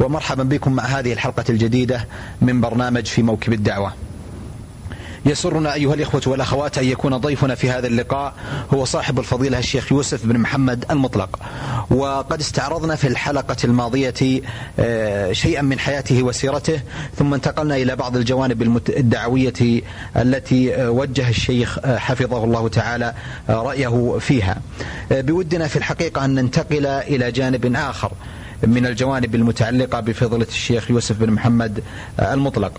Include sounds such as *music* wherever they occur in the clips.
ومرحبا بكم مع هذه الحلقة الجديدة من برنامج في موكب الدعوة. يسرنا أيها الإخوة والأخوات أن يكون ضيفنا في هذا اللقاء هو صاحب الفضيلة الشيخ يوسف بن محمد المطلق. وقد استعرضنا في الحلقة الماضية آه، شيئا من حياته وسيرته ثم انتقلنا إلى بعض الجوانب الدعوية التي آه، وجه الشيخ آه، حفظه الله تعالى رأيه فيها. بودنا في الحقيقة أن ننتقل إلى جانب آخر. من الجوانب المتعلقة بفضيلة الشيخ يوسف بن محمد المطلق.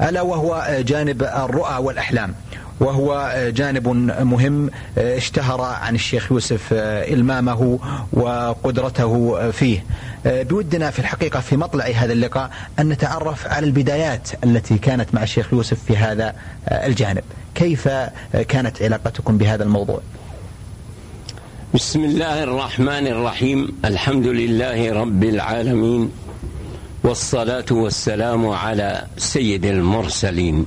ألا وهو جانب الرؤى والأحلام وهو جانب مهم اشتهر عن الشيخ يوسف إلمامه وقدرته فيه. بودنا في الحقيقة في مطلع هذا اللقاء أن نتعرف على البدايات التي كانت مع الشيخ يوسف في هذا الجانب. كيف كانت علاقتكم بهذا الموضوع؟ بسم الله الرحمن الرحيم. الحمد لله رب العالمين. والصلاة والسلام على سيد المرسلين.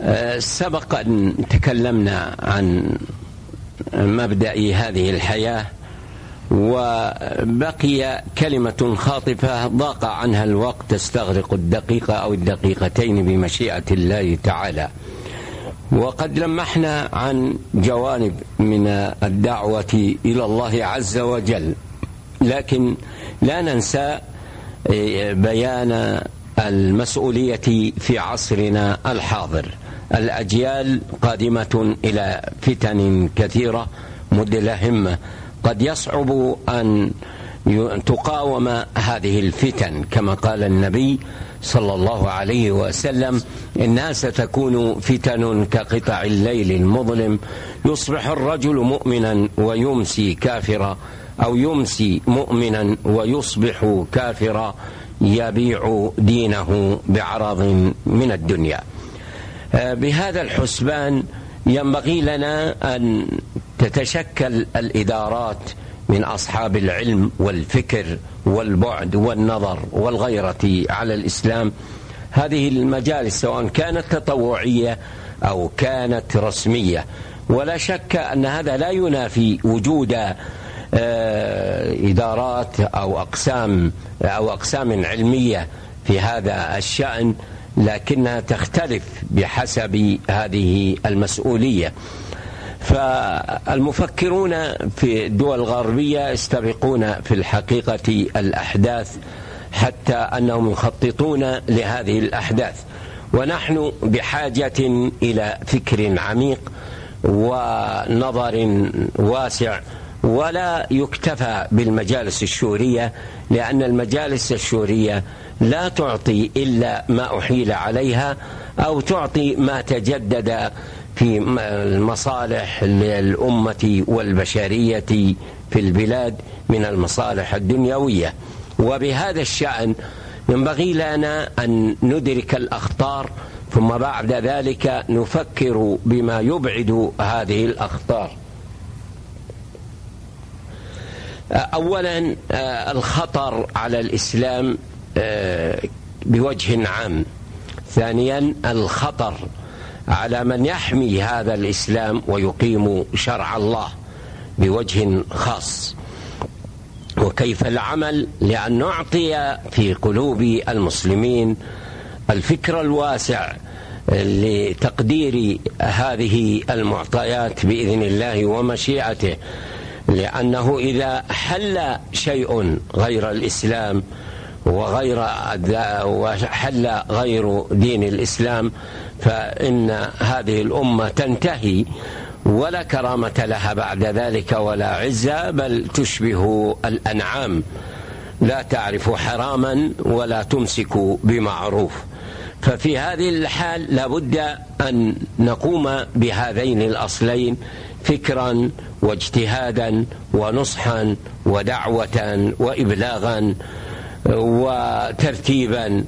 أه، سبق أن تكلمنا عن مبدأ هذه الحياة وبقي كلمة خاطفة ضاق عنها الوقت تستغرق الدقيقة أو الدقيقتين بمشيئة الله تعالى. وقد لمحنا عن جوانب من الدعوة إلى الله عز وجل. لكن لا ننسى إيه، بيان المسؤولية في عصرنا الحاضر. الأجيال قادمة إلى فتن كثيرة مدلهمة قد يصعب أن تقاوم هذه الفتن كما قال النبي صلى الله عليه وسلم إنها ستكون فتن كقطع الليل المظلم. يصبح الرجل مؤمنا ويمسي كافرا أو يمسي مؤمنا ويصبح كافرا يبيع دينه بعرض من الدنيا. آه، بهذا الحسبان ينبغي لنا أن تتشكل الإدارات من أصحاب العلم والفكر والبعد والنظر والغيرة على الإسلام. هذه المجالس سواء كانت تطوعية أو كانت رسمية. ولا شك أن هذا لا ينافي وجود آه، إدارات أو أقسام أو أقسام علمية في هذا الشأن لكنها تختلف بحسب هذه المسؤولية. فالمفكرون في الدول الغربية يستبقون في الحقيقة الأحداث حتى أنهم يخططون لهذه الأحداث. ونحن بحاجة إلى فكر عميق ونظر واسع ولا يكتفى بالمجالس الشورية لأن المجالس الشورية لا تعطي إلا ما أحيل عليها أو تعطي ما تجدد في المصالح للأمة والبشرية في البلاد من المصالح الدنيوية. وبهذا الشأن ينبغي لنا أن ندرك الأخطار ثم بعد ذلك نفكر بما يبعد هذه الأخطار. أولا الخطر على الإسلام بوجه عام. ثانيا الخطر على من يحمي هذا الإسلام ويقيم شرع الله بوجه خاص. وكيف العمل؟ لأن نعطي في قلوب المسلمين الفكر الواسع لتقدير هذه المعطيات بإذن الله ومشيئته. لأنه إذا حل شيء غير الإسلام وغير وحل غير دين الإسلام فإن هذه الأمة تنتهي ولا كرامة لها بعد ذلك ولا عزة بل تشبه الأنعام. لا تعرف حراما ولا تمسك بمعروف. ففي هذه الحال لابد أن نقوم بهذين الأصلين فكرا واجتهادا ونصحا ودعوة وإبلاغا وترتيبا.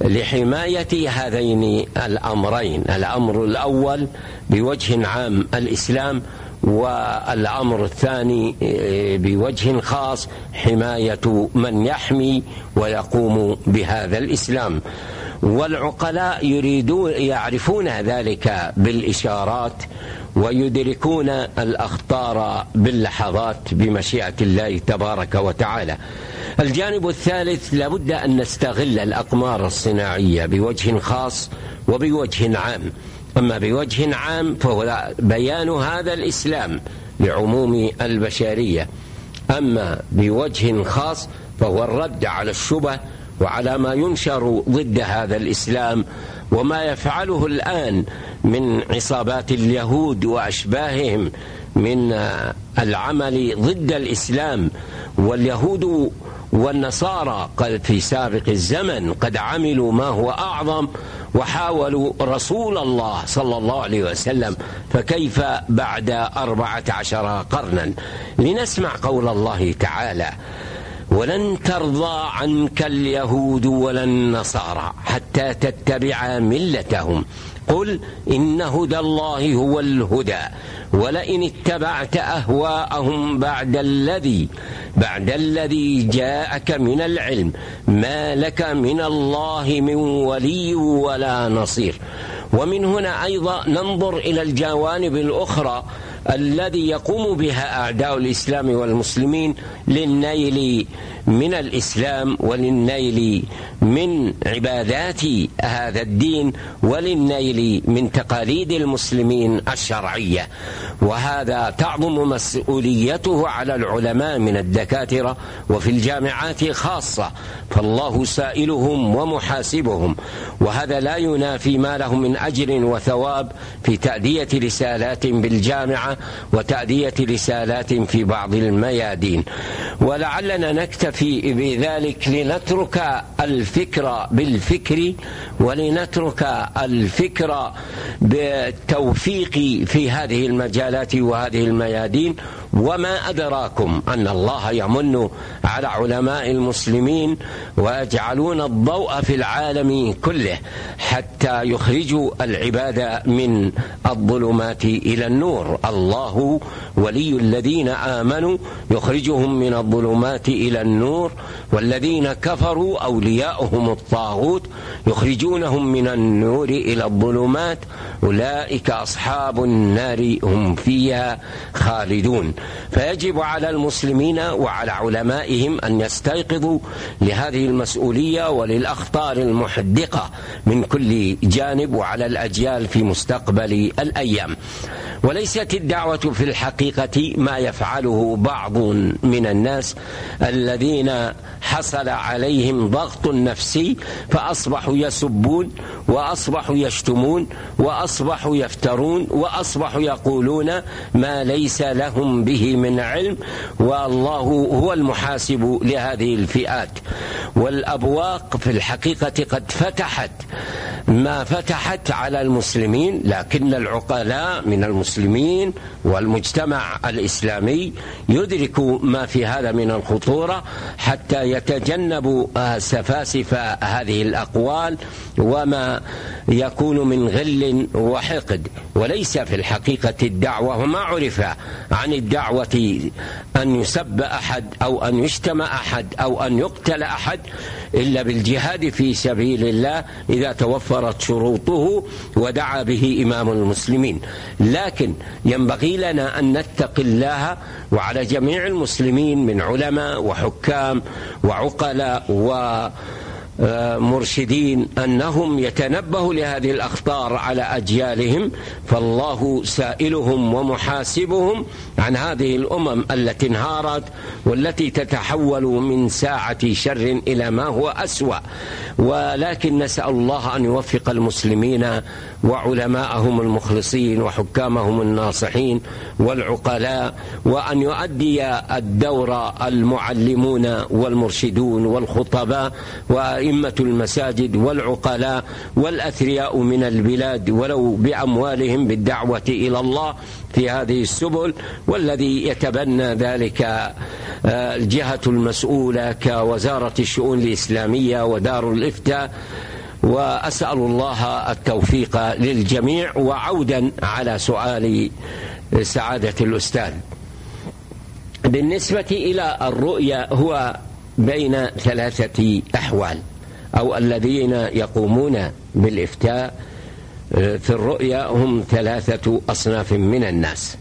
لحماية هذين الأمرين. الأمر الأول بوجه عام الإسلام والأمر الثاني بوجه خاص حماية من يحمي ويقوم بهذا الإسلام. والعقلاء يريدون يعرفون ذلك بالإشارات ويدركون الأخطار باللحظات بمشيئة الله تبارك وتعالى. الجانب الثالث لابد أن نستغل الأقمار الصناعية بوجه خاص وبوجه عام. أما بوجه عام فهو بيان هذا الإسلام لعموم البشرية. أما بوجه خاص فهو الرد على الشبه وعلى ما ينشر ضد هذا الإسلام وما يفعله الآن من عصابات اليهود وأشباههم من العمل ضد الإسلام. واليهود والنصارى قد في سابق الزمن قد عملوا ما هو أعظم وحاولوا رسول الله صلى الله عليه وسلم فكيف بعد أربعة عشر قرنا؟ لنسمع قول الله تعالى. ولن ترضى عنك اليهود ولا النصارى حتى تتبع ملتهم. قل إن هدى الله هو الهدى ولئن اتبعت أهواءهم بعد الذي بعد الذي جاءك من العلم ما لك من الله من ولي ولا نصير. ومن هنا أيضا ننظر إلى الجوانب الأخرى الذي يقوم بها أعداء الإسلام والمسلمين للنيل من الإسلام وللنيل من عبادات هذا الدين وللنيل من تقاليد المسلمين الشرعية. وهذا تعظم مسؤوليته على العلماء من الدكاترة وفي الجامعات خاصة. فالله سائلهم ومحاسبهم. وهذا لا ينافي ما لهم من أجر وثواب في تأدية رسالات بالجامعة وتأدية رسالات في بعض الميادين. ولعلنا نكتفي بذلك لنترك الفكر بالفكر ولنترك الفكر بالتوفيق في هذه المجالات وهذه الميادين وما أدراكم أن الله يمن على علماء المسلمين ويجعلون الضوء في العالم كله حتى يخرجوا العباد من الظلمات إلى النور. الله ولي الذين آمنوا يخرجهم من الظلمات إلى النور والذين كفروا أولياؤهم الطاغوت يخرجونهم من النور إلى الظلمات. أولئك أصحاب النار هم فيها خالدون. فيجب على المسلمين وعلى علمائهم أن يستيقظوا لهذه المسؤولية وللأخطار المحدقة من كل جانب وعلى الأجيال في مستقبل الأيام. وليست الدعوة في الحقيقة ما يفعله بعض من الناس الذين حصل عليهم ضغط نفسي فأصبحوا يسبون وأصبحوا يشتمون وأصبحوا يفترون وأصبحوا يقولون ما ليس لهم به من علم والله هو المحاسب لهذه الفئات. والأبواق في الحقيقة قد فتحت ما فتحت على المسلمين لكن العقلاء من المسلمين. والمجتمع الإسلامي يدركوا ما في هذا من الخطورة حتى يتجنبوا سفاسف هذه الأقوال وما يكون من غل وحقد. وليس في الحقيقة الدعوة وما عرف عن الدعوة أن يسب أحد أو أن يشتم أحد أو أن يقتل أحد. إلا بالجهاد في سبيل الله إذا توفرت شروطه ودعا به إمام المسلمين. لكن ينبغي لنا أن نتقي الله وعلى جميع المسلمين من علماء وحكام وعقلاء و مرشدين انهم يتنبهوا لهذه الاخطار على اجيالهم فالله سائلهم ومحاسبهم عن هذه الامم التي انهارت والتي تتحول من ساعه شر إلى ما هو اسوا. ولكن نسال الله ان يوفق المسلمين وعلماءهم المخلصين وحكامهم الناصحين والعقلاء وأن يؤدي الدور المعلمون والمرشدون والخطباء وان أئمة المساجد والعقلاء والأثرياء من البلاد ولو بأموالهم بالدعوة إلى الله في هذه السبل والذي يتبنى ذلك آه، الجهة المسؤولة كوزارة الشؤون الإسلامية ودار الإفتاء. وأسأل الله التوفيق للجميع وعودا على سؤال سعادة الأستاذ. بالنسبة إلى الرؤيا هو بين ثلاثة أحوال أو الذين يقومون بالإفتاء آه، في الرؤيا هم ثلاثة أصناف من الناس.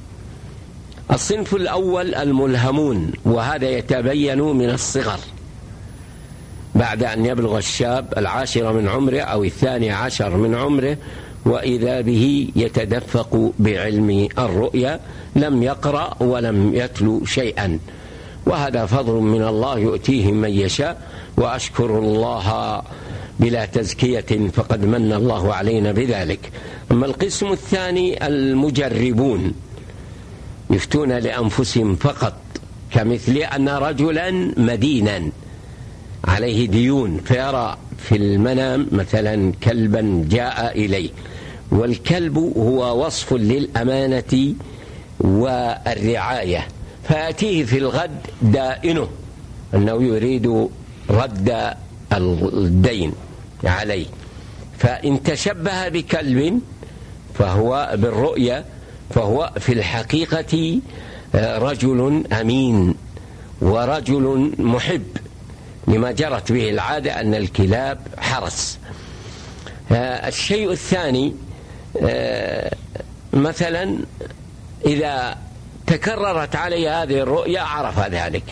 الصنف الأول الملهمون وهذا يتبين من الصغر. بعد أن يبلغ الشاب العاشر من عمره أو الثاني عشر من عمره وإذا به يتدفق بعلم الرؤيا لم يقرأ ولم يتلو شيئا. وهذا فضل من الله يؤتيه من يشاء. وأشكر الله بلا تزكية فقد من الله علينا بذلك. أما القسم الثاني المجربون. يفتون لأنفسهم فقط كمثل أن رجلا مدينا. عليه ديون فيرى في المنام مثلا كلبا جاء إليه. والكلب هو وصف للأمانة والرعاية. فيأتيه في الغد دائنه أنه يريد رد الدين عليه. فإن تشبه بكلب فهو بالرؤية فهو في الحقيقة رجل أمين ورجل محب. لما جرت به العادة أن الكلاب حرس. الشيء الثاني مثلا إذا تكررت عليه هذه الرؤيا عرف ذلك.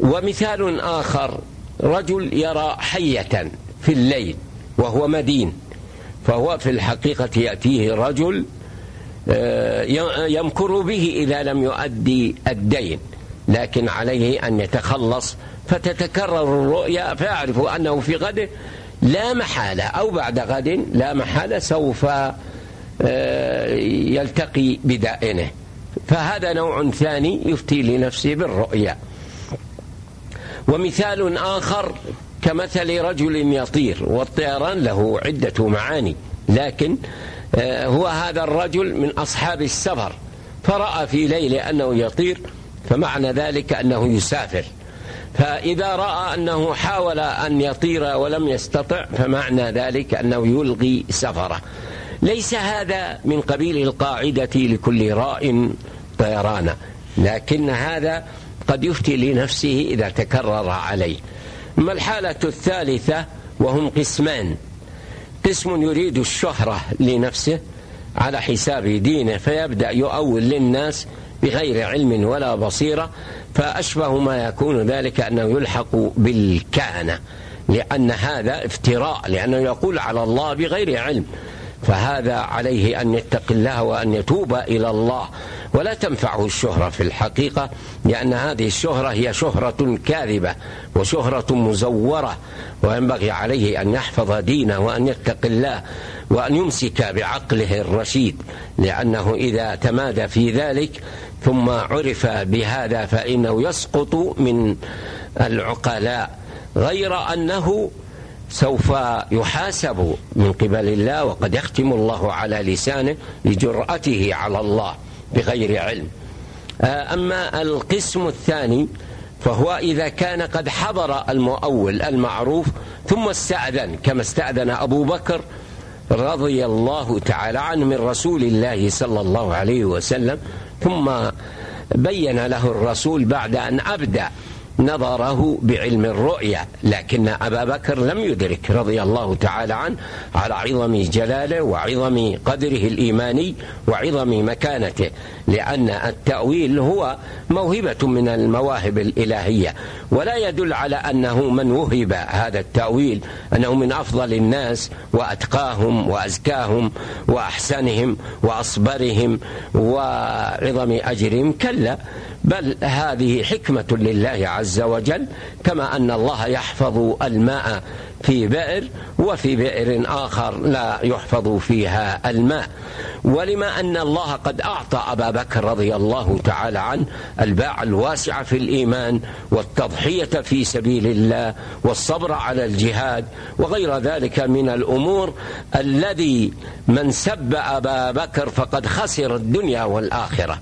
ومثال آخر رجل يرى حية في الليل وهو مدين فهو في الحقيقة يأتيه رجل آه، يمكر به إذا لم يؤدي الدين لكن عليه أن يتخلص فتتكرر الرؤيا فيعرف أنه في غده لا محالة أو بعد غد لا محالة سوف آه، يلتقي بدائنه. فهذا نوع ثاني يفتي لنفسه بالرؤيا. ومثال آخر كمثل رجل يطير والطيران له عدة معاني لكن آه، هو هذا الرجل من أصحاب السفر فرأى في ليل أنه يطير فمعنى ذلك أنه يسافر. فإذا رأى أنه حاول أن يطير ولم يستطع فمعنى ذلك أنه يلغي سفره. ليس هذا من قبيل القاعدة لكل راء طيرانا لكن هذا قد يفتي لنفسه إذا تكرر عليه. أما الحالة الثالثة؟ وهم قسمان. قسم يريد الشهرة لنفسه على حساب دينه فيبدأ يؤول للناس بغير علم ولا بصيرة فأشبه ما يكون ذلك أنه يلحق بالكهنة لأن هذا افتراء لأنه يقول على الله بغير علم. فهذا عليه أن يتقي الله وأن يتوب إلى الله. ولا تنفعه الشهرة في الحقيقة لأن هذه الشهرة هي شهرة كاذبة وشهرة مزورة وينبغي عليه أن يحفظ دينه وأن يتقي الله وأن يمسك بعقله الرشيد لأنه إذا تمادى في ذلك ثم عرف بهذا فإنه يسقط من العقلاء غير أنه سوف يحاسب من قبل الله وقد يختم الله على لسانه لجرأته على الله بغير علم. آه، أما القسم الثاني فهو إذا كان قد حضر المؤول المعروف ثم استأذن كما استأذن أبو بكر رضي الله تعالى عنه من رسول الله صلى الله عليه وسلم ثم بين له الرسول بعد أن أبدأ. نظره بعلم الرؤيا لكن أبا بكر لم يدرك رضي الله تعالى عنه على عظم جلاله وعظم قدره الإيماني وعظم مكانته لأن التأويل هو موهبة من المواهب الإلهية. ولا يدل على أنه من وهب هذا التأويل أنه من أفضل الناس وأتقاهم وأزكاهم وأحسنهم وأصبرهم وعظم أجرهم. كلا بل هذه حكمة لله عز وجل كما أن الله يحفظ الماء في بئر وفي بئر آخر لا يحفظ فيها الماء. ولما أن الله قد أعطى أبا بكر رضي الله تعالى عنه الباع الواسعة في الإيمان والتضحية في سبيل الله والصبر على الجهاد وغير ذلك من الأمور الذي من سب أبا بكر فقد خسر الدنيا والآخرة.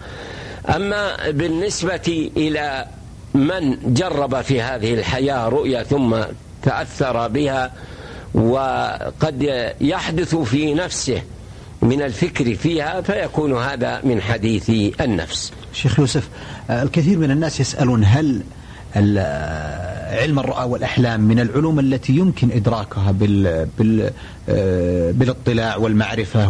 أما بالنسبة إلى من جرب في هذه الحياة رؤيا ثم تأثر بها وقد يحدث في نفسه من الفكر فيها فيكون هذا من حديث النفس. شيخ يوسف الكثير من الناس يسألون هل علم الرؤى والأحلام من العلوم التي يمكن إدراكها بال بال بالاطلاع والمعرفة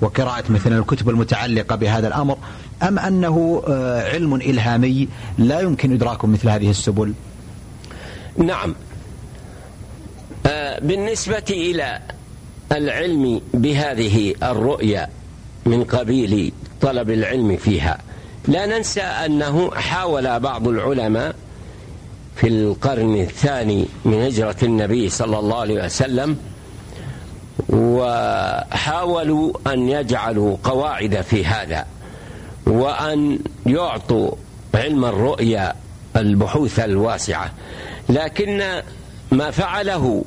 وقراءة مثلا الكتب المتعلقة بهذا الأمر؟ أم أنه علم إلهامي لا يمكن إدراكه مثل هذه السبل؟ نعم. بالنسبة إلى العلم بهذه الرؤيا من قبيل طلب العلم فيها لا ننسى أنه حاول بعض العلماء في القرن الثاني من هجرة النبي صلى الله عليه وسلم وحاولوا أن يجعلوا قواعد في هذا. وأن يعطوا علم الرؤيا البحوث الواسعة. لكن ما فعله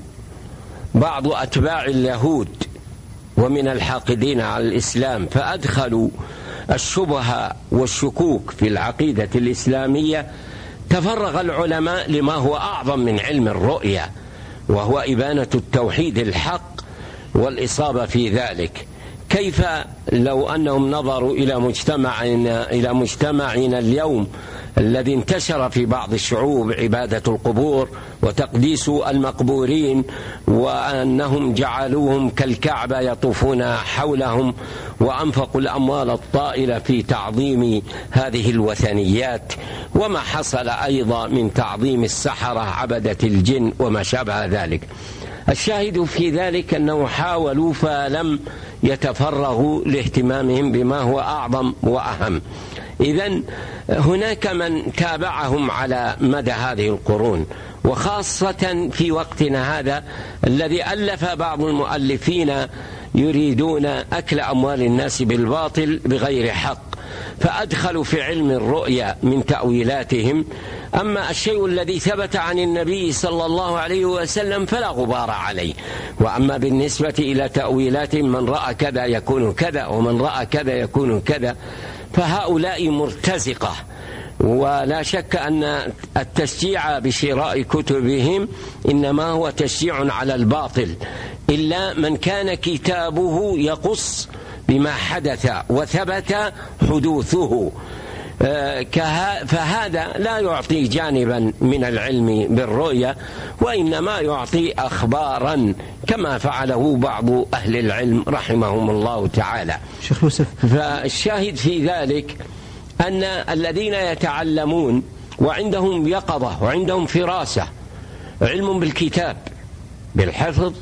بعض أتباع اليهود ومن الحاقدين على الإسلام فأدخلوا الشبهة والشكوك في العقيدة الإسلامية. تفرغ العلماء لما هو أعظم من علم الرؤية وهو إبانة التوحيد الحق والإصابة في ذلك. كيف لو أنهم نظروا إلى مجتمعنا إلى مجتمعنا اليوم الذي انتشر في بعض الشعوب عبادة القبور وتقديس المقبورين وأنهم جعلوهم كالكعبة يطوفون حولهم وأنفقوا الأموال الطائلة في تعظيم هذه الوثنيات وما حصل أيضا من تعظيم السحرة عبدة الجن وما شابه ذلك. الشاهد في ذلك أنه حاولوا فلم يتفرغوا لاهتمامهم بما هو أعظم وأهم. إذا هناك من تابعهم على مدى هذه القرون وخاصة في وقتنا هذا الذي ألف بعض المؤلفين يريدون أكل أموال الناس بالباطل بغير حق فأدخلوا في علم الرؤيا من تأويلاتهم أما الشيء الذي ثبت عن النبي صلى الله عليه وسلم فلا غبار عليه. وأما بالنسبة إلى تأويلات من رأى كذا يكون كذا ومن رأى كذا يكون كذا فهؤلاء مرتزقة. ولا شك أن التشجيع بشراء كتبهم إنما هو تشجيع على الباطل إلا من كان كتابه يقص بما حدث وثبت حدوثه. فهذا لا يعطي جانبا من العلم بالرؤيا وإنما يعطي اخبارا كما فعله بعض أهل العلم رحمهم الله تعالى. شيخ يوسف فالشاهد في ذلك أن الذين يتعلمون وعندهم يقظة وعندهم فراسة علم بالكتاب بالحفظ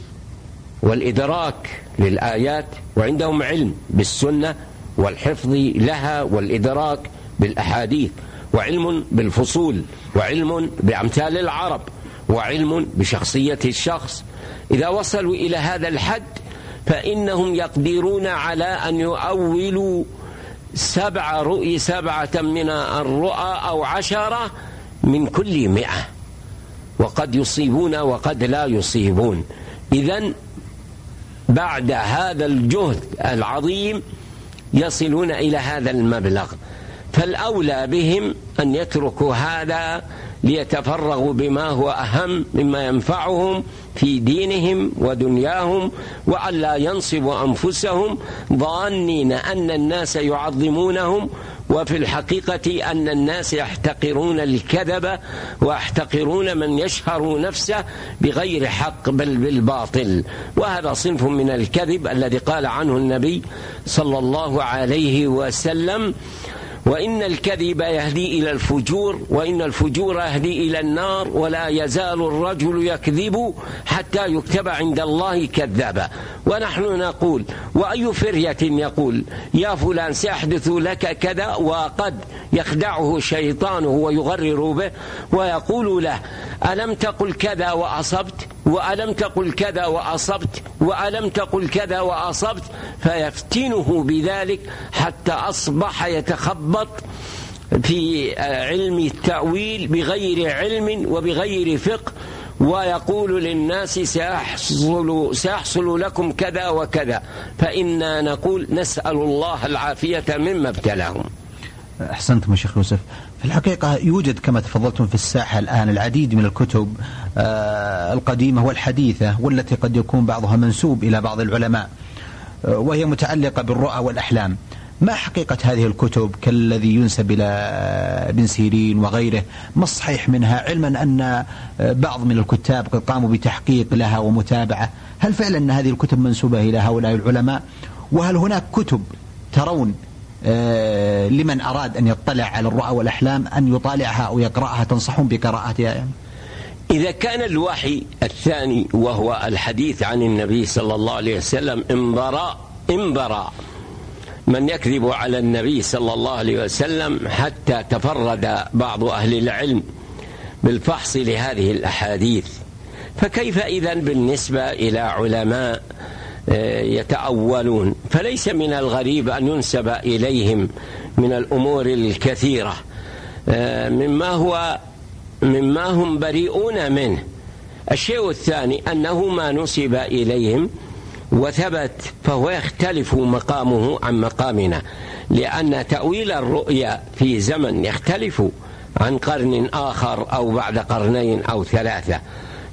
والإدراك للآيات وعندهم علم بالسنة والحفظ لها والإدراك بالأحاديث وعلم بالفصول وعلم بأمثال العرب وعلم بشخصية الشخص. إذا وصلوا إلى هذا الحد فإنهم يقدرون على أن يؤولوا سبع رؤي سبعة من الرؤى أو عشرة من كل مئة. وقد يصيبون وقد لا يصيبون. اذا بعد هذا الجهد العظيم يصلون إلى هذا المبلغ. فالأولى بهم أن يتركوا هذا ليتفرغوا بما هو أهم مما ينفعهم في دينهم ودنياهم والا ينصبوا أنفسهم ظانين أن الناس يعظمونهم وفي الحقيقة أن الناس يحتقرون الكذب ويحتقرون من يشهر نفسه بغير حق بل بالباطل. وهذا صنف من الكذب الذي قال عنه النبي صلى الله عليه وسلم وإن الكذب يهدي إلى الفجور وإن الفجور يهدي إلى النار ولا يزال الرجل يكذب حتى يكتب عند الله كذابا. ونحن نقول وأي فرية يقول يا فلان سيحدث لك كذا وقد يخدعه شيطانه ويغرر به. ويقول له ألم تقل كذا وأصبت؟ وألم تقل كذا وأصبت؟ وألم تقل كذا وأصبت؟ فيفتنه بذلك حتى أصبح يتخبط في علم التأويل بغير علم وبغير فقه ويقول للناس سيحصل, سيحصل لكم كذا وكذا. فإنا نقول نسأل الله العافية مما ابتلاهم. أحسنتم شيخ يوسف. الحقيقة يوجد كما تفضلتم في الساحة الآن العديد من الكتب آه، القديمة والحديثة والتي قد يكون بعضها منسوب إلى بعض العلماء آه، وهي متعلقة بالرؤى والأحلام. ما حقيقة هذه الكتب كالذي ينسب إلى ابن سيرين وغيره؟ ما الصحيح منها؟ علما أن آه، بعض من الكتاب قد قاموا بتحقيق لها ومتابعة. هل فعلا أن هذه الكتب منسوبة إلى هؤلاء العلماء؟ وهل هناك كتب ترون لمن أراد أن يطلع على الرؤى والأحلام أن يطالعها أو يقرأها تنصحون بقراءتها يعني؟ إذا كان الوحي الثاني وهو الحديث عن النبي صلى الله عليه وسلم انبرى انبرى من يكذب على النبي صلى الله عليه وسلم حتى تفرد بعض أهل العلم بالفحص لهذه الأحاديث فكيف إذا بالنسبة إلى علماء آه، يتأولون. فليس من الغريب أن ينسب إليهم من الأمور الكثيرة. آه، مما هو مما هم بريئون منه. الشيء الثاني أنه ما نسب إليهم وثبت فهو يختلف مقامه عن مقامنا. لأن تأويل الرؤيا في زمن يختلف عن قرن آخر أو بعد قرنين أو ثلاثة.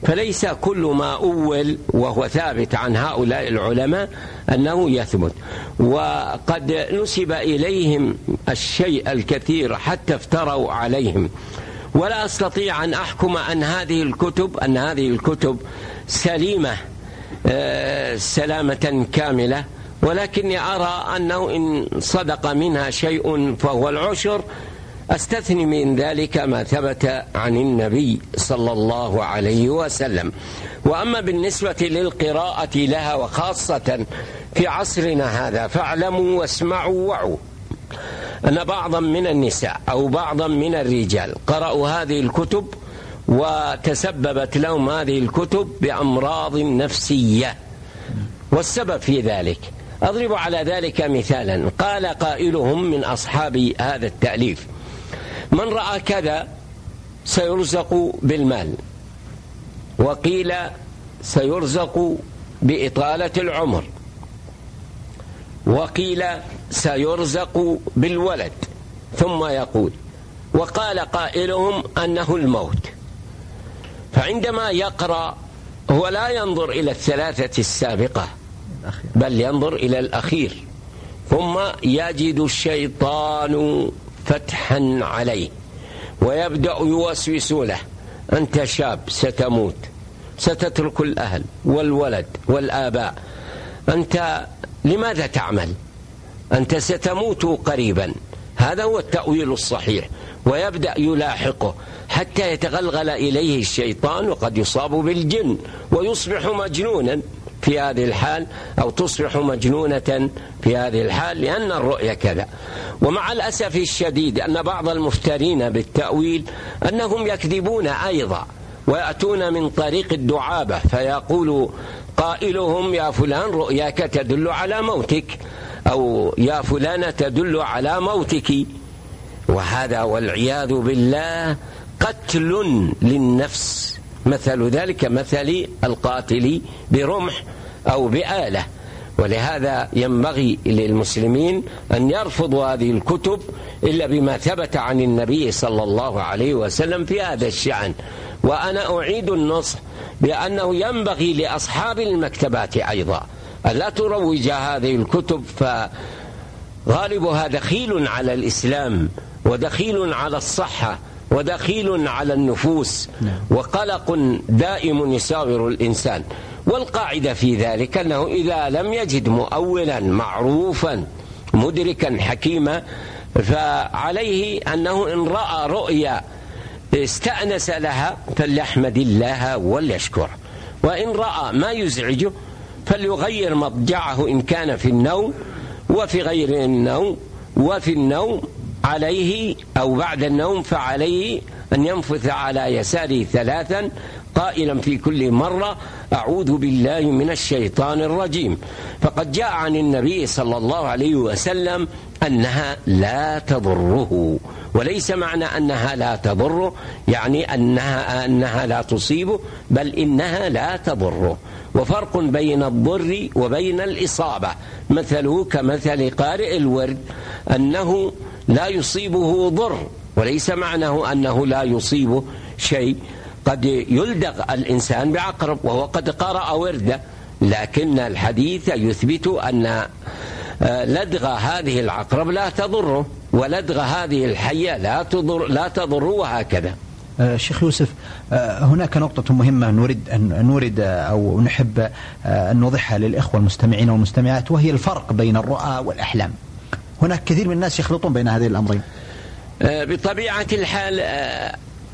فليس كل ما أول وهو ثابت عن هؤلاء العلماء أنه يثبت. وقد نسب إليهم الشيء الكثير حتى افتروا عليهم. ولا أستطيع أن أحكم أن هذه الكتب أن هذه الكتب سليمة آه، سلامة كاملة. ولكني أرى أنه إن صدق منها شيء فهو العشر أستثني من ذلك ما ثبت عن النبي صلى الله عليه وسلم. وأما بالنسبة للقراءة لها وخاصة في عصرنا هذا فاعلموا واسمعوا وعوا. أن بعضا من النساء أو بعضا من الرجال قرأوا هذه الكتب وتسببت لهم هذه الكتب بأمراض نفسية. والسبب في ذلك أضرب على ذلك مثالا قال قائلهم من أصحاب هذا التأليف من رأى كذا سيرزق بالمال وقيل سيرزق بإطالة العمر وقيل سيرزق بالولد ثم يقول وقال قائلهم أنه الموت. فعندما يقرأ هو لا ينظر إلى الثلاثة السابقة بل ينظر إلى الأخير ثم يجد الشيطان فتحا عليه. ويبدأ يوسوس له أنت شاب ستموت ستترك الأهل والولد والآباء. أنت لماذا تعمل؟ أنت ستموت قريبا. هذا هو التأويل الصحيح. ويبدأ يلاحقه حتى يتغلغل إليه الشيطان وقد يصاب بالجن ويصبح مجنونا. في هذه الحال أو تصبح مجنونة في هذه الحال لأن الرؤية كذا. ومع الأسف الشديد أن بعض المفترين بالتأويل أنهم يكذبون أيضا ويأتون من طريق الدعابة فيقول قائلهم يا فلان رؤياك تدل على موتك أو يا فلانة تدل على موتك. وهذا والعياذ بالله قتل للنفس. مثل ذلك مثل القاتل برمح أو بآلة. ولهذا ينبغي للمسلمين أن يرفضوا هذه الكتب إلا بما ثبت عن النبي صلى الله عليه وسلم في هذا الشأن. وأنا أعيد النصح بأنه ينبغي لأصحاب المكتبات أيضا ألا تروج هذه الكتب فغالبها دخيل على الإسلام ودخيل على الصحة ودخيل على النفوس. نعم. وقلق دائم يساور الإنسان. والقاعدة في ذلك أنه إذا لم يجد مؤولا معروفا مدركا حكيما فعليه أنه إن رأى رؤيا استأنس لها فليحمد الله وليشكر وإن رأى ما يزعجه فليغير مضجعه إن كان في النوم وفي غير النوم وفي النوم عليه أو بعد النوم فعليه أن ينفث على يساره ثلاثا قائلا في كل مرة أعوذ بالله من الشيطان الرجيم. فقد جاء عن النبي صلى الله عليه وسلم أنها لا تضره. وليس معنى أنها لا تضره يعني أنها, أنها لا تصيبه بل إنها لا تضره. وفرق بين الضر وبين الإصابة. مثله كمثل قارئ الورد أنه لا يصيبه ضر. وليس معناه أنه لا يصيبه شيء. قد يلدغ الإنسان بعقرب وهو قد قرأ ورده لكن الحديث يثبت أن آه، لدغ هذه العقرب لا تضره ولدغ هذه الحية لا تضر, لا تضر وهكذا آه، شيخ يوسف آه، هناك نقطة مهمة نريد أن نريد أو نحب أن نوضحها للإخوة المستمعين والمستمعات وهي الفرق بين الرؤى والأحلام. هناك كثير من الناس يخلطون بين هذين الأمرين. بطبيعة الحال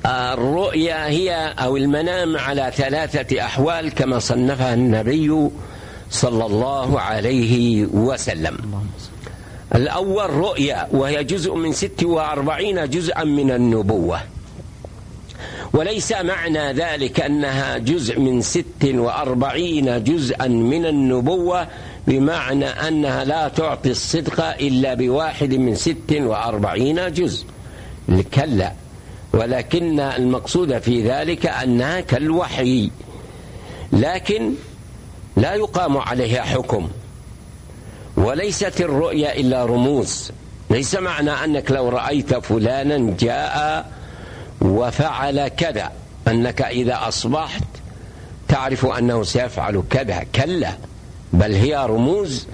الرؤيا هي أو المنام على ثلاثة أحوال كما صنفها النبي صلى الله عليه وسلم. الأول رؤيا وهي جزء من ست وأربعين جزءا من النبوة. وليس معنى ذلك أنها جزء من ست وأربعين جزءا من النبوة بمعنى أنها لا تعطي الصدق إلا بواحد من ست وأربعين جزء. كلا ولكن المقصود في ذلك أنها كالوحي لكن لا يقام عليها حكم. وليست الرؤيا إلا رموز. ليس معنى أنك لو رأيت فلانا جاء وفعل كذا. أنك إذا أصبحت تعرف أنه سيفعل كذا. كلا. بل هي رموز.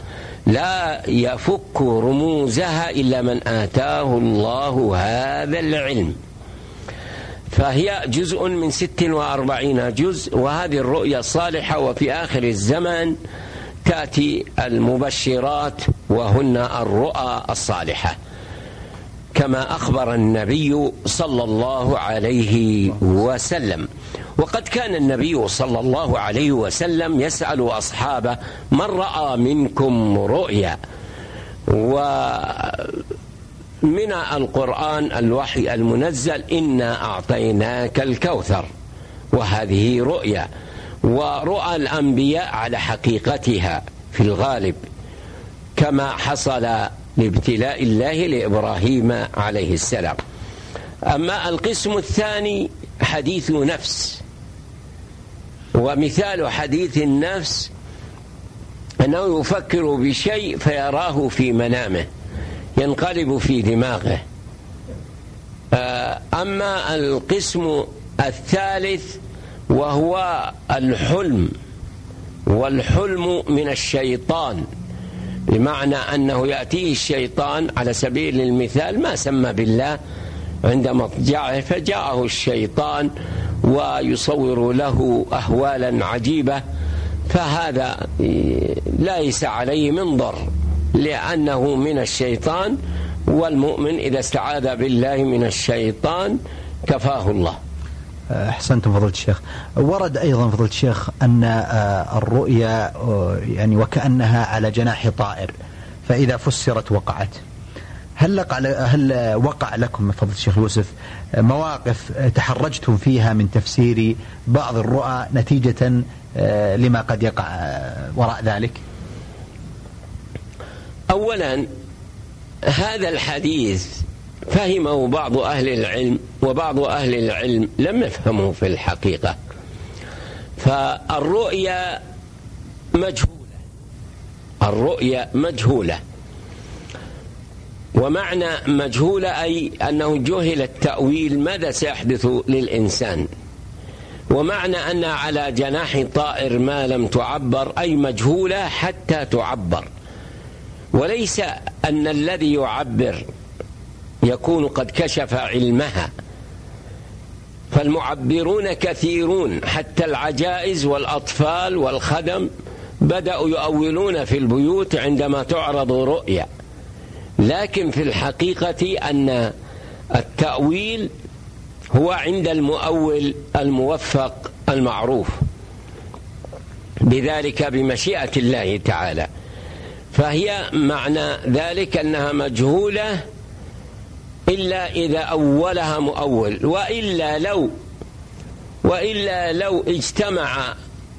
لا يفك رموزها إلا من آتاه الله هذا العلم. فهي جزء من ست وأربعين جزء وهذه الرؤيا الصالحة وفي آخر الزمان تأتي المبشرات وهن الرؤى الصالحة. كما أخبر النبي صلى الله عليه وسلم. وقد كان النبي صلى الله عليه وسلم يسأل أصحابه من رأى منكم رؤيا؟ و من القرآن الوحي المنزل إنا أعطيناك الكوثر وهذه رؤيا. ورؤى الأنبياء على حقيقتها في الغالب كما حصل لابتلاء الله لإبراهيم عليه السلام. أما القسم الثاني حديث نفس. ومثال حديث النفس أنه يفكر بشيء فيراه في منامه. ينقلب في دماغه. آه، أما القسم الثالث وهو الحلم والحلم من الشيطان بمعنى أنه يأتيه الشيطان على سبيل المثال ما سمى بالله عند مضجعه فجاءه الشيطان ويصور له أهوالا عجيبة فهذا ليس عليه من ضر لأنه من الشيطان والمؤمن إذا استعاذ بالله من الشيطان كفاه الله. أحسنتم فضيلة الشيخ. ورد أيضا فضيلة الشيخ أن آه، الرؤيا آه، يعني وكأنها على جناح طائر فإذا فسرت وقعت. هل هل وقع لكم فضيلة الشيخ يوسف مواقف تحرجتم فيها من تفسير بعض الرؤى نتيجة آه، لما قد يقع وراء ذلك؟ اولا هذا الحديث فهمه بعض أهل العلم وبعض أهل العلم لم يفهمه في الحقيقة. فالرؤيا مجهولة. الرؤيا مجهولة. ومعنى مجهولة أي أنه جهل التأويل ماذا سيحدث للإنسان؟ ومعنى أن على جناح طائر ما لم تعبر أي مجهولة حتى تعبر. وليس أن الذي يعبر يكون قد كشف علمها فالمعبرون كثيرون حتى العجائز والأطفال والخدم بدأوا يؤولون في البيوت عندما تعرض رؤيا. لكن في الحقيقة أن التأويل هو عند المؤول الموفق المعروف بذلك بمشيئة الله تعالى. فهي معنى ذلك أنها مجهولة إلا إذا أولها مؤول وإلا لو وإلا لو اجتمع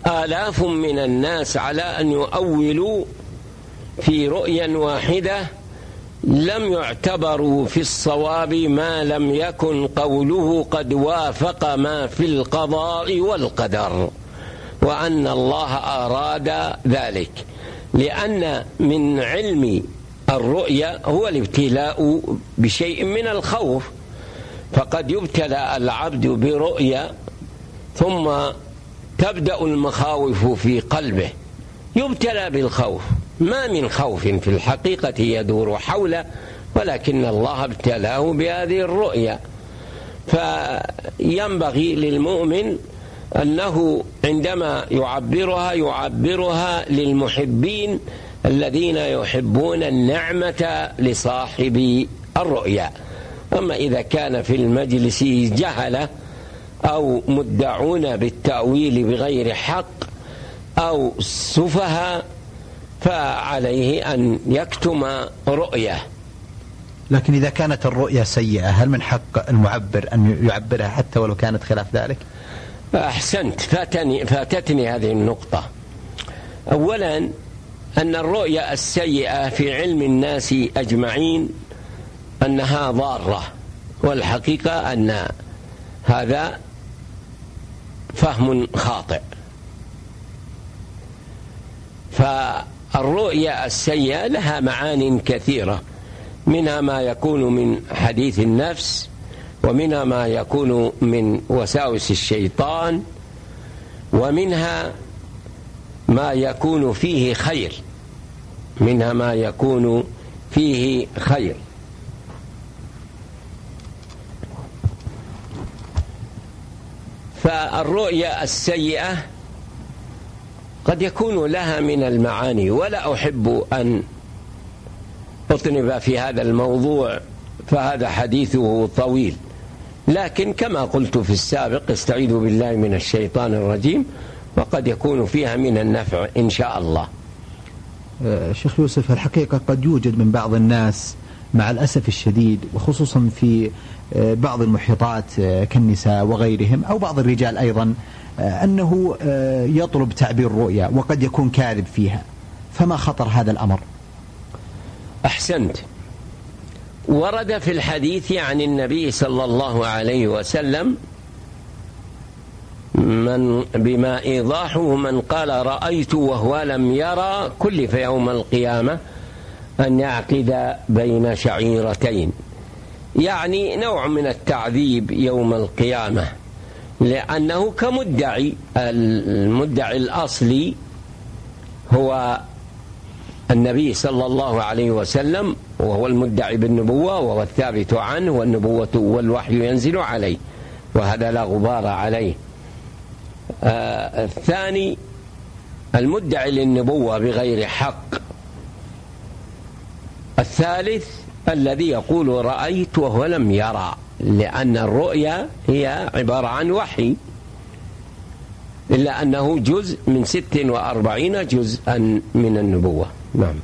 آلاف من الناس على أن يؤولوا في رؤيا واحدة لم يعتبروا في الصواب ما لم يكن قوله قد وافق ما في القضاء والقدر وأن الله أراد ذلك. لأن من علم الرؤيا هو الابتلاء بشيء من الخوف. فقد يبتلى العبد برؤيا ثم تبدأ المخاوف في قلبه. يبتلى بالخوف. ما من خوف في الحقيقة يدور حوله ولكن الله ابتلاه بهذه الرؤيا. فينبغي للمؤمن أنه عندما يعبرها يعبرها للمحبين الذين يحبون النعمة لصاحب الرؤيا. أما إذا كان في المجلس جهلة أو مدعون بالتأويل بغير حق أو سفهاء فعليه أن يكتم رؤية لكن إذا كانت الرؤيا سيئة هل من حق المعبر أن يعبرها حتى ولو كانت خلاف ذلك؟ أحسنت. فاتني فاتتني هذه النقطة. أولا أن الرؤيا السيئة في علم الناس أجمعين أنها ضارة والحقيقة أن هذا فهم خاطئ. فالرؤيا السيئة لها معان كثيرة منها ما يكون من حديث النفس ومنها ما يكون من وساوس الشيطان ومنها ما يكون فيه خير منها ما يكون فيه خير. فالرؤيا السيئة قد يكون لها من المعاني ولا أحب أن أطنب في هذا الموضوع فهذا حديثه طويل. لكن كما قلت في السابق استعيذوا بالله من الشيطان الرجيم وقد يكون فيها من النفع إن شاء الله. أه، شيخ يوسف الحقيقة قد يوجد من بعض الناس مع الأسف الشديد وخصوصا في آه، بعض المحيطات آه، كالنساء وغيرهم أو بعض الرجال أيضا آه، أنه يطلب تعبير رؤيا وقد يكون كاذب فيها فما خطر هذا الأمر؟ أحسنت. ورد في الحديث عن النبي صلى الله عليه وسلم من بما إيضاحه من قال رأيت وهو لم يرى كلف يوم القيامة أن يعقد بين شعيرتين. يعني نوع من التعذيب يوم القيامة لأنه كمدعي المدعي الأصلي هو النبي صلى الله عليه وسلم وهو المدعي بالنبوة وهو الثابت عنه والنبوة والوحي ينزل عليه وهذا لا غبار عليه. آه الثاني المدعي للنبوة بغير حق. الثالث الذي يقول رأيت وهو لم يرى لأن الرؤيا هي عبارة عن وحي إلا أنه جزء من ست وأربعين جزءا من النبوة. نعم.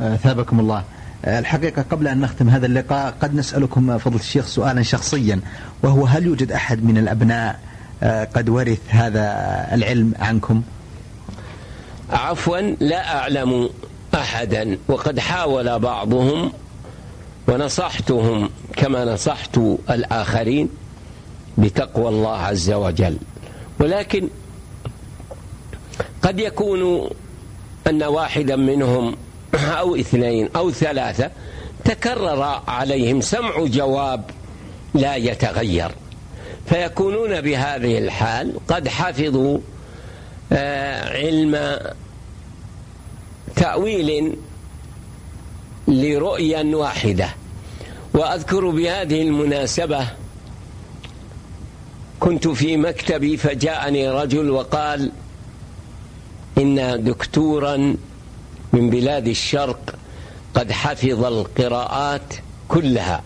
آه، ثابكم الله. آه، الحقيقة قبل أن نختم هذا اللقاء قد نسألكم فضل الشيخ سؤالا شخصيا وهو هل يوجد أحد من الأبناء آه، قد ورث هذا العلم عنكم؟ عفوا لا أعلم أحدا وقد حاول بعضهم ونصحتهم كما نصحت الآخرين بتقوى الله عز وجل. ولكن قد يكون أن واحدا منهم *clears throat* أو اثنين أو ثلاثة تكرر عليهم سمع جواب لا يتغير. فيكونون بهذه الحال قد حفظوا آه، علم تأويل لرؤيا واحدة. وأذكر بهذه المناسبة كنت في مكتبي فجاءني رجل وقال إن دكتورا من بلاد الشرق قد حفظ القراءات كلها.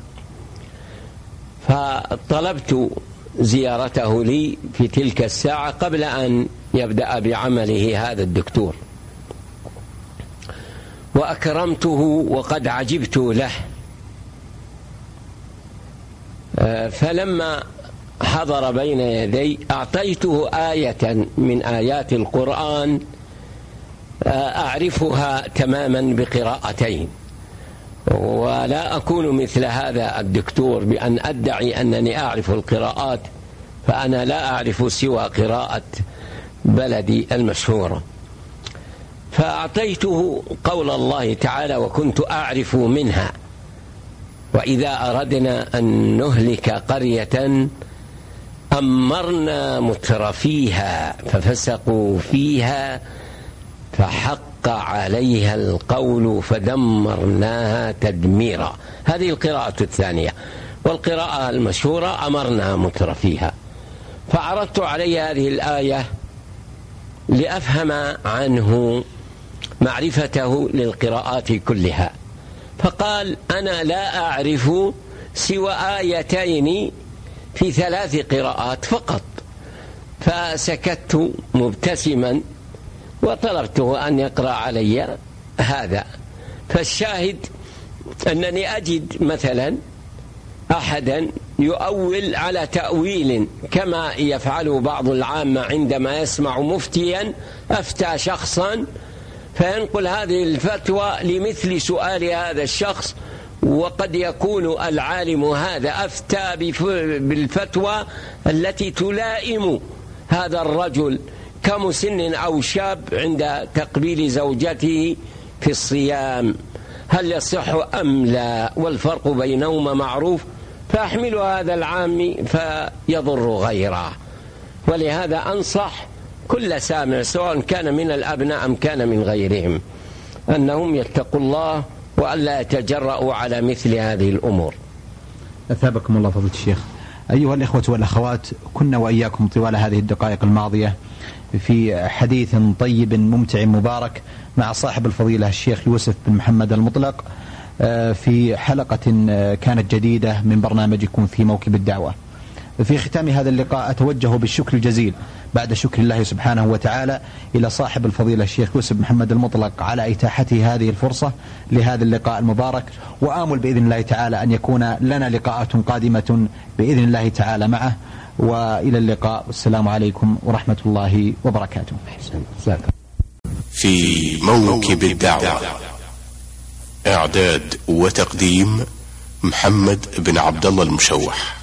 فطلبت زيارته لي في تلك الساعة قبل أن يبدأ بعمله هذا الدكتور. وأكرمته وقد عجبت له. آه، فلما حضر بين يدي أعطيته آية من آيات القرآن أعرفها تماما بقراءتين. ولا أكون مثل هذا الدكتور بأن أدعي أنني أعرف القراءات فأنا لا أعرف سوى قراءة بلدي المشهورة. فأعطيته قول الله تعالى وكنت أعرف منها. وإذا أردنا أن نهلك قرية أمرنا مترفيها ففسقوا فيها فحق عليها القول فدمرناها تدميرا. هذه القراءة الثانية. والقراءة المشهورة أمرنا مترفيها فعرضت عليه هذه الآية لأفهم عنه معرفته للقراءات كلها. فقال أنا لا أعرف سوى آيتين في ثلاث قراءات فقط. فسكت مبتسما وطلبته أن يقرأ علي هذا. فالشاهد أنني أجد مثلا أحدا يؤول على تأويل كما يفعل بعض العامة عندما يسمع مفتيا أفتى شخصا فينقل هذه الفتوى لمثل سؤال هذا الشخص وقد يكون العالم هذا أفتى بالفتوى التي تلائم هذا الرجل. كمسن أو شاب عند تقبيل زوجته في الصيام؟ هل يصح أم لا؟ والفرق بينهما معروف فأحمل هذا العام فيضر غيره. ولهذا أنصح كل سامع سواء كان من الأبناء أم كان من غيرهم أنهم يتقوا الله وألا يتجرأوا على مثل هذه الأمور. أثابكم الله فضيلة الشيخ. أيها الإخوة والأخوات كنا وإياكم طوال هذه الدقائق الماضية في حديث طيب ممتع مبارك مع صاحب الفضيلة الشيخ يوسف بن محمد المطلق آه، في حلقة آه، كانت جديدة من برنامجكم في موكب الدعوة. في ختام هذا اللقاء أتوجه بالشكر الجزيل بعد شكر الله سبحانه وتعالى إلى صاحب الفضيلة الشيخ يوسف محمد المطلق على إتاحته هذه الفرصة لهذا اللقاء المبارك وآمل بإذن الله تعالى أن يكون لنا لقاءات قادمة بإذن الله تعالى معه. وإلى اللقاء. والسلام عليكم ورحمة الله وبركاته. في موكب الدعوة. إعداد وتقديم محمد بن عبد الله المشوح.